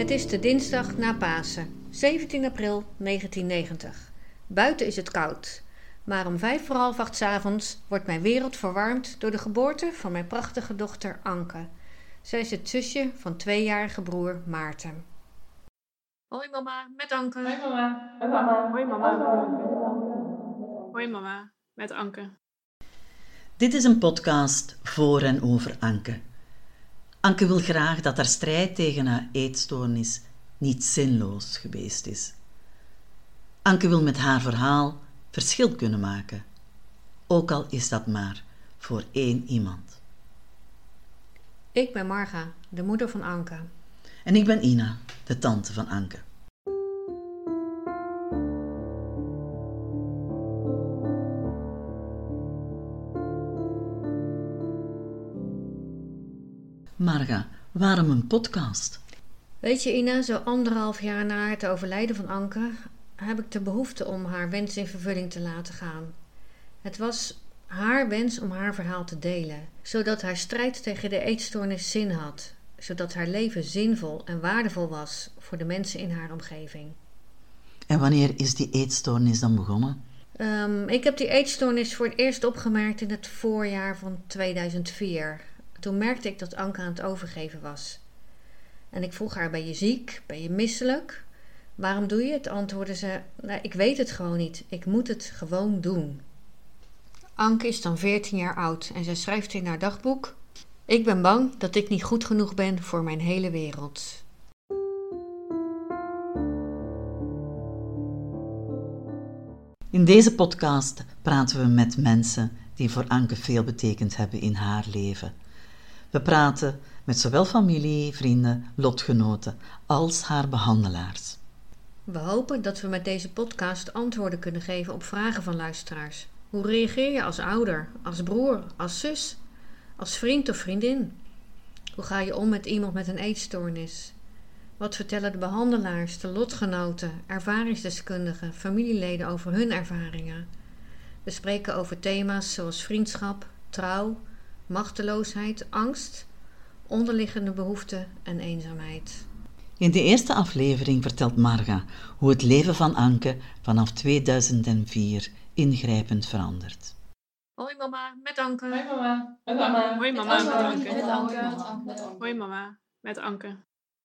Het is de dinsdag na Pasen, 17 april 1990. Buiten is het koud, maar om vijf voor half acht 's avonds wordt mijn wereld verwarmd door de geboorte van mijn prachtige dochter Anke. Zij is het zusje van tweejarige broer Maarten. Hoi mama, met Anke. Hoi mama. Hoi mama. Hoi mama. Hoi mama, met Anke. Dit is een podcast voor en over Anke. Anke wil graag dat haar strijd tegen haar eetstoornis niet zinloos geweest is. Anke wil met haar verhaal verschil kunnen maken, ook al is dat maar voor één iemand. Ik ben Marga, de moeder van Anke. En ik ben Ina, de tante van Anke. Marga, waarom een podcast? Weet je Ina, zo anderhalf jaar na het overlijden van Anke heb ik de behoefte om haar wens in vervulling te laten gaan. Het was haar wens om haar verhaal te delen, zodat haar strijd tegen de eetstoornis zin had, zodat haar leven zinvol en waardevol was voor de mensen in haar omgeving. En wanneer is die eetstoornis dan begonnen? Um, ik heb die eetstoornis voor het eerst opgemerkt in het voorjaar van 2004. Toen merkte ik dat Anke aan het overgeven was. En ik vroeg haar: Ben je ziek? Ben je misselijk? Waarom doe je het? Antwoordde ze: nou, Ik weet het gewoon niet. Ik moet het gewoon doen. Anke is dan 14 jaar oud en zij schrijft in haar dagboek: Ik ben bang dat ik niet goed genoeg ben voor mijn hele wereld. In deze podcast praten we met mensen die voor Anke veel betekend hebben in haar leven. We praten met zowel familie, vrienden, lotgenoten als haar behandelaars. We hopen dat we met deze podcast antwoorden kunnen geven op vragen van luisteraars. Hoe reageer je als ouder, als broer, als zus, als vriend of vriendin? Hoe ga je om met iemand met een eetstoornis? Wat vertellen de behandelaars, de lotgenoten, ervaringsdeskundigen, familieleden over hun ervaringen? We spreken over thema's zoals vriendschap, trouw, machteloosheid, angst, onderliggende behoeften en eenzaamheid. In de eerste aflevering vertelt Marga hoe het leven van Anke vanaf 2004 ingrijpend verandert. Hoi mama, met Anke. Hoi mama. Hoi mama. Hoi mama, met Anke. Met Anke. Hoi mama, met Anke.